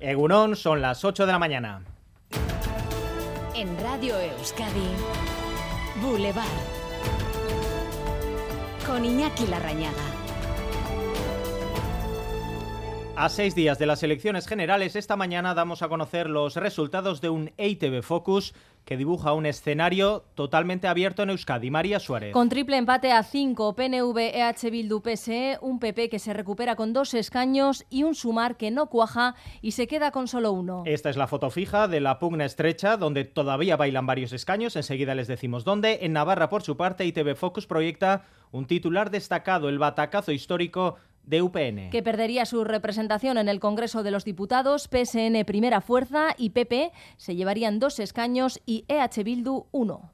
Egunon, son las 8 de la mañana. En Radio Euskadi, Boulevard. Con Iñaki Larrañaga. A seis días de las elecciones generales, esta mañana damos a conocer los resultados de un EITB Focus que dibuja un escenario totalmente abierto en Euskadi. María Suárez. Con triple empate a 5, PNV, EH Bildu, PSE, un PP que se recupera con dos escaños y un sumar que no cuaja y se queda con solo uno. Esta es la foto fija de la pugna estrecha, donde todavía bailan varios escaños. Enseguida les decimos dónde. En Navarra, por su parte, ITV Focus proyecta un titular destacado, el batacazo histórico de UPN. Que perdería su representación en el Congreso de los Diputados, PSN Primera Fuerza y PP se llevarían dos escaños y EH Bildu uno.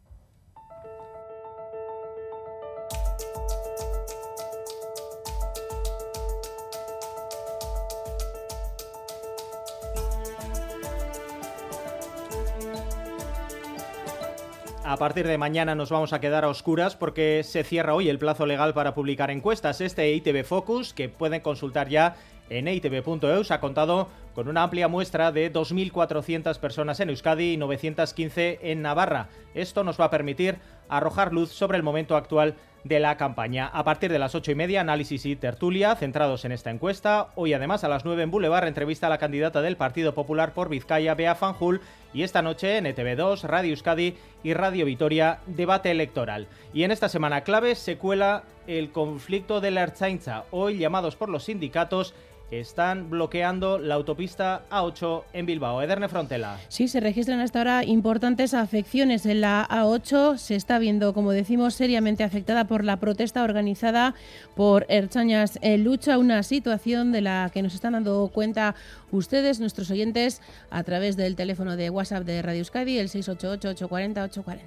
A partir de mañana nos vamos a quedar a oscuras porque se cierra hoy el plazo legal para publicar encuestas. Este ITV Focus, que pueden consultar ya en itv.eus, ha contado con una amplia muestra de 2.400 personas en Euskadi y 915 en Navarra. Esto nos va a permitir arrojar luz sobre el momento actual de la campaña. A partir de las ocho y media, análisis y tertulia centrados en esta encuesta. Hoy, además, a las 9 en Boulevard, entrevista a la candidata del Partido Popular por Vizcaya, Bea Fanjul. Y esta noche en ETV2, Radio Euskadi y Radio Vitoria, debate electoral. Y en esta semana clave se cuela el conflicto de la Ertzaintza. Hoy, llamados por los sindicatos, están bloqueando la autopista A8 en Bilbao. Ederne Frontela. Sí, se registran hasta ahora importantes afecciones en la A8. Se está viendo, como decimos, seriamente afectada por la protesta organizada por Erchañas en Lucha, una situación de la que nos están dando cuenta ustedes, nuestros oyentes, a través del teléfono de WhatsApp de Radio Euskadi, el 688-840-840.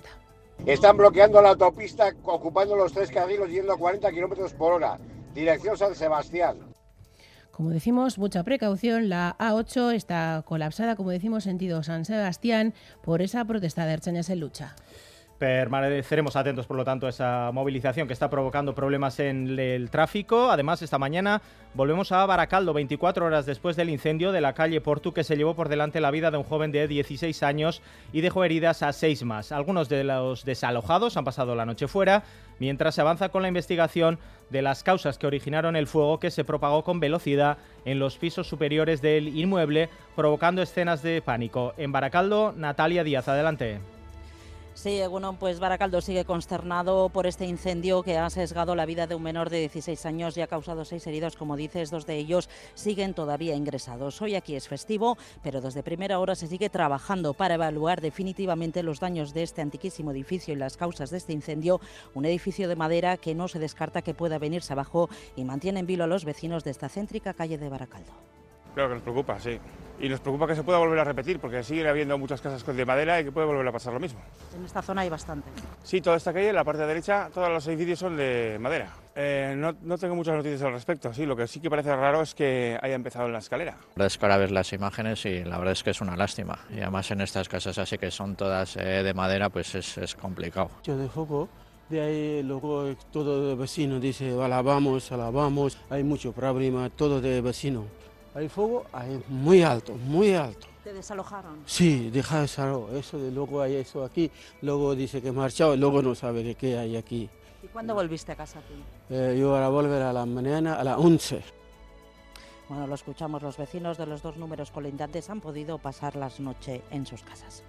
Están bloqueando la autopista, ocupando los tres carriles yendo a 40 kilómetros por hora, dirección San Sebastián. Como decimos, mucha precaución. La A8 está colapsada, como decimos, sentido San Sebastián, por esa protesta de Archañas en lucha. Permaneceremos atentos, por lo tanto, a esa movilización que está provocando problemas en el tráfico. Además, esta mañana volvemos a Baracaldo, 24 horas después del incendio de la calle Portu, que se llevó por delante la vida de un joven de 16 años y dejó heridas a seis más. Algunos de los desalojados han pasado la noche fuera, mientras se avanza con la investigación de las causas que originaron el fuego que se propagó con velocidad en los pisos superiores del inmueble, provocando escenas de pánico. En Baracaldo, Natalia Díaz, adelante. Sí, bueno, pues Baracaldo sigue consternado por este incendio que ha sesgado la vida de un menor de 16 años y ha causado seis heridos, como dices, dos de ellos siguen todavía ingresados. Hoy aquí es festivo, pero desde primera hora se sigue trabajando para evaluar definitivamente los daños de este antiquísimo edificio y las causas de este incendio, un edificio de madera que no se descarta que pueda venirse abajo y mantiene en vilo a los vecinos de esta céntrica calle de Baracaldo. Claro que nos preocupa, sí. Y nos preocupa que se pueda volver a repetir, porque sigue habiendo muchas casas de madera y que puede volver a pasar lo mismo. En esta zona hay bastante. Sí, toda esta calle, la parte derecha, todos los edificios son de madera. Eh, no, no, tengo muchas noticias al respecto, sí. Lo que sí que parece raro es que haya empezado en la escalera. La verdad es que ahora ves las imágenes y la verdad es que es una lástima. Y además en estas casas así que son todas eh, de madera, pues es, es complicado. Yo de foco de ahí luego todo de vecino dice alabamos, alabamos, hay mucho problema, todo de vecino. Hay fuego hay muy alto, muy alto. ¿Te desalojaron? Sí, deja desalojo. Eso de luego hay eso aquí, luego dice que marchado, luego no sabe de qué hay aquí. ¿Y cuándo volviste a casa tú? Eh, yo ahora volver a la mañana a las 11. Bueno, lo escuchamos, los vecinos de los dos números colindantes han podido pasar las noches en sus casas.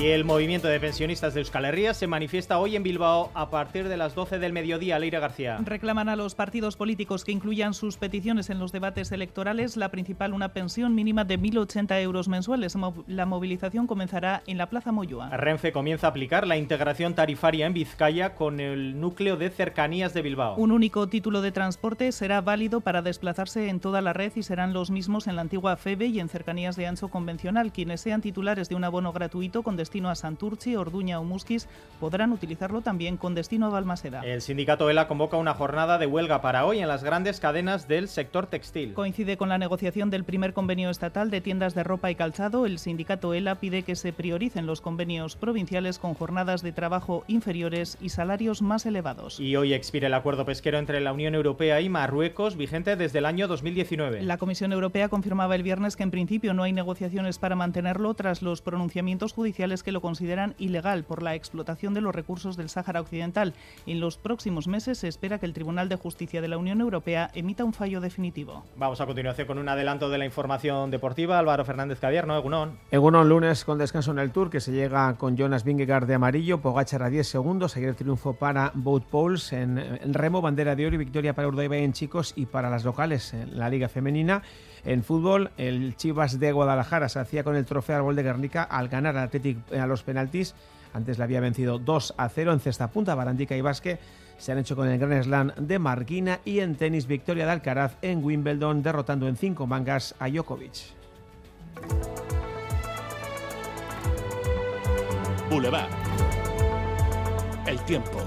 Y el movimiento de pensionistas de Euskal Herria se manifiesta hoy en Bilbao a partir de las 12 del mediodía. Leire García. Reclaman a los partidos políticos que incluyan sus peticiones en los debates electorales, la principal una pensión mínima de 1.080 euros mensuales. La movilización comenzará en la Plaza Moyúa. Renfe comienza a aplicar la integración tarifaria en Vizcaya con el núcleo de cercanías de Bilbao. Un único título de transporte será válido para desplazarse en toda la red y serán los mismos en la antigua FEBE y en cercanías de ancho convencional. Quienes sean titulares de un abono gratuito con destino a Santurci, Orduña o Musquis podrán utilizarlo también con destino a Balmaseda. El sindicato ELA convoca una jornada de huelga para hoy en las grandes cadenas del sector textil. Coincide con la negociación del primer convenio estatal de tiendas de ropa y calzado. El sindicato ELA pide que se prioricen los convenios provinciales con jornadas de trabajo inferiores y salarios más elevados. Y hoy expira el acuerdo pesquero entre la Unión Europea y Marruecos, vigente desde el año 2019. La Comisión Europea confirmaba el viernes que en principio no hay negociaciones para mantenerlo tras los pronunciamientos judiciales que lo consideran ilegal por la explotación de los recursos del Sáhara Occidental. En los próximos meses se espera que el Tribunal de Justicia de la Unión Europea emita un fallo definitivo. Vamos a continuación con un adelanto de la información deportiva. Álvaro Fernández Cadierno, Egunon. Egunon, lunes con descanso en el Tour, que se llega con Jonas Vingegaard de amarillo, Pogachar a 10 segundos, ayer triunfo para Boat Poles en, en, remo, bandera de oro y victoria para Urdaibai en chicos y para las locales en la Liga Femenina. En fútbol, el Chivas de Guadalajara se hacía con el trofeo Árbol de Guernica al ganar al Athletic a los penaltis. Antes le había vencido 2 a 0 en cesta punta, Barandica y Vázquez se han hecho con el Grand Slam de Marquina y en tenis victoria de Alcaraz en Wimbledon derrotando en cinco mangas a Djokovic. Boulevard. El tiempo.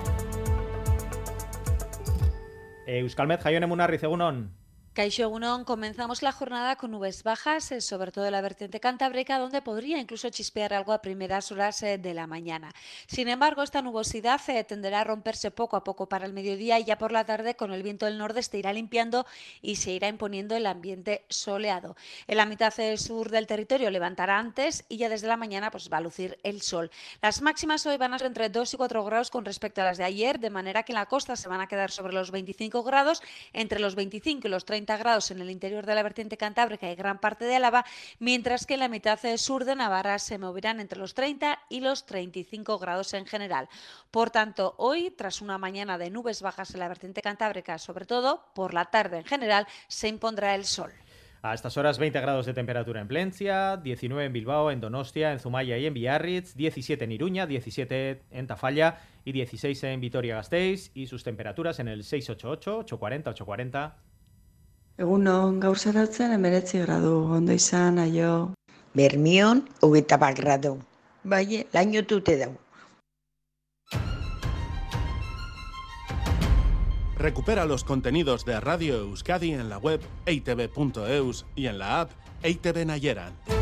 Euskalmet Jaione Munarri, Egunon. Caixo comenzamos la jornada con nubes bajas, eh, sobre todo en la vertiente cantábrica, donde podría incluso chispear algo a primeras horas eh, de la mañana. Sin embargo, esta nubosidad eh, tenderá a romperse poco a poco para el mediodía y ya por la tarde con el viento del nordeste irá limpiando y se irá imponiendo el ambiente soleado. En la mitad sur del territorio levantará antes y ya desde la mañana pues, va a lucir el sol. Las máximas hoy van a ser entre 2 y 4 grados con respecto a las de ayer, de manera que en la costa se van a quedar sobre los 25 grados, entre los 25 y los 30 grados en el interior de la vertiente cantábrica y gran parte de Álava, mientras que en la mitad sur de Navarra se moverán entre los 30 y los 35 grados en general. Por tanto, hoy, tras una mañana de nubes bajas en la vertiente cantábrica, sobre todo, por la tarde en general, se impondrá el sol. A estas horas 20 grados de temperatura en Plencia, 19 en Bilbao, en Donostia, en Zumaya y en Biarritz, 17 en Iruña, 17 en Tafalla y 16 en Vitoria-Gasteiz y sus temperaturas en el 688, 840, 840 Egunon, gaur zaratzen emeretzi gradu, ondo izan, aio. Bermion, hogeita bat gradu. Bai, laino tute dau. Recupera los contenidos de Radio Euskadi en la web eitv.eus y en la app EITV Nayeran.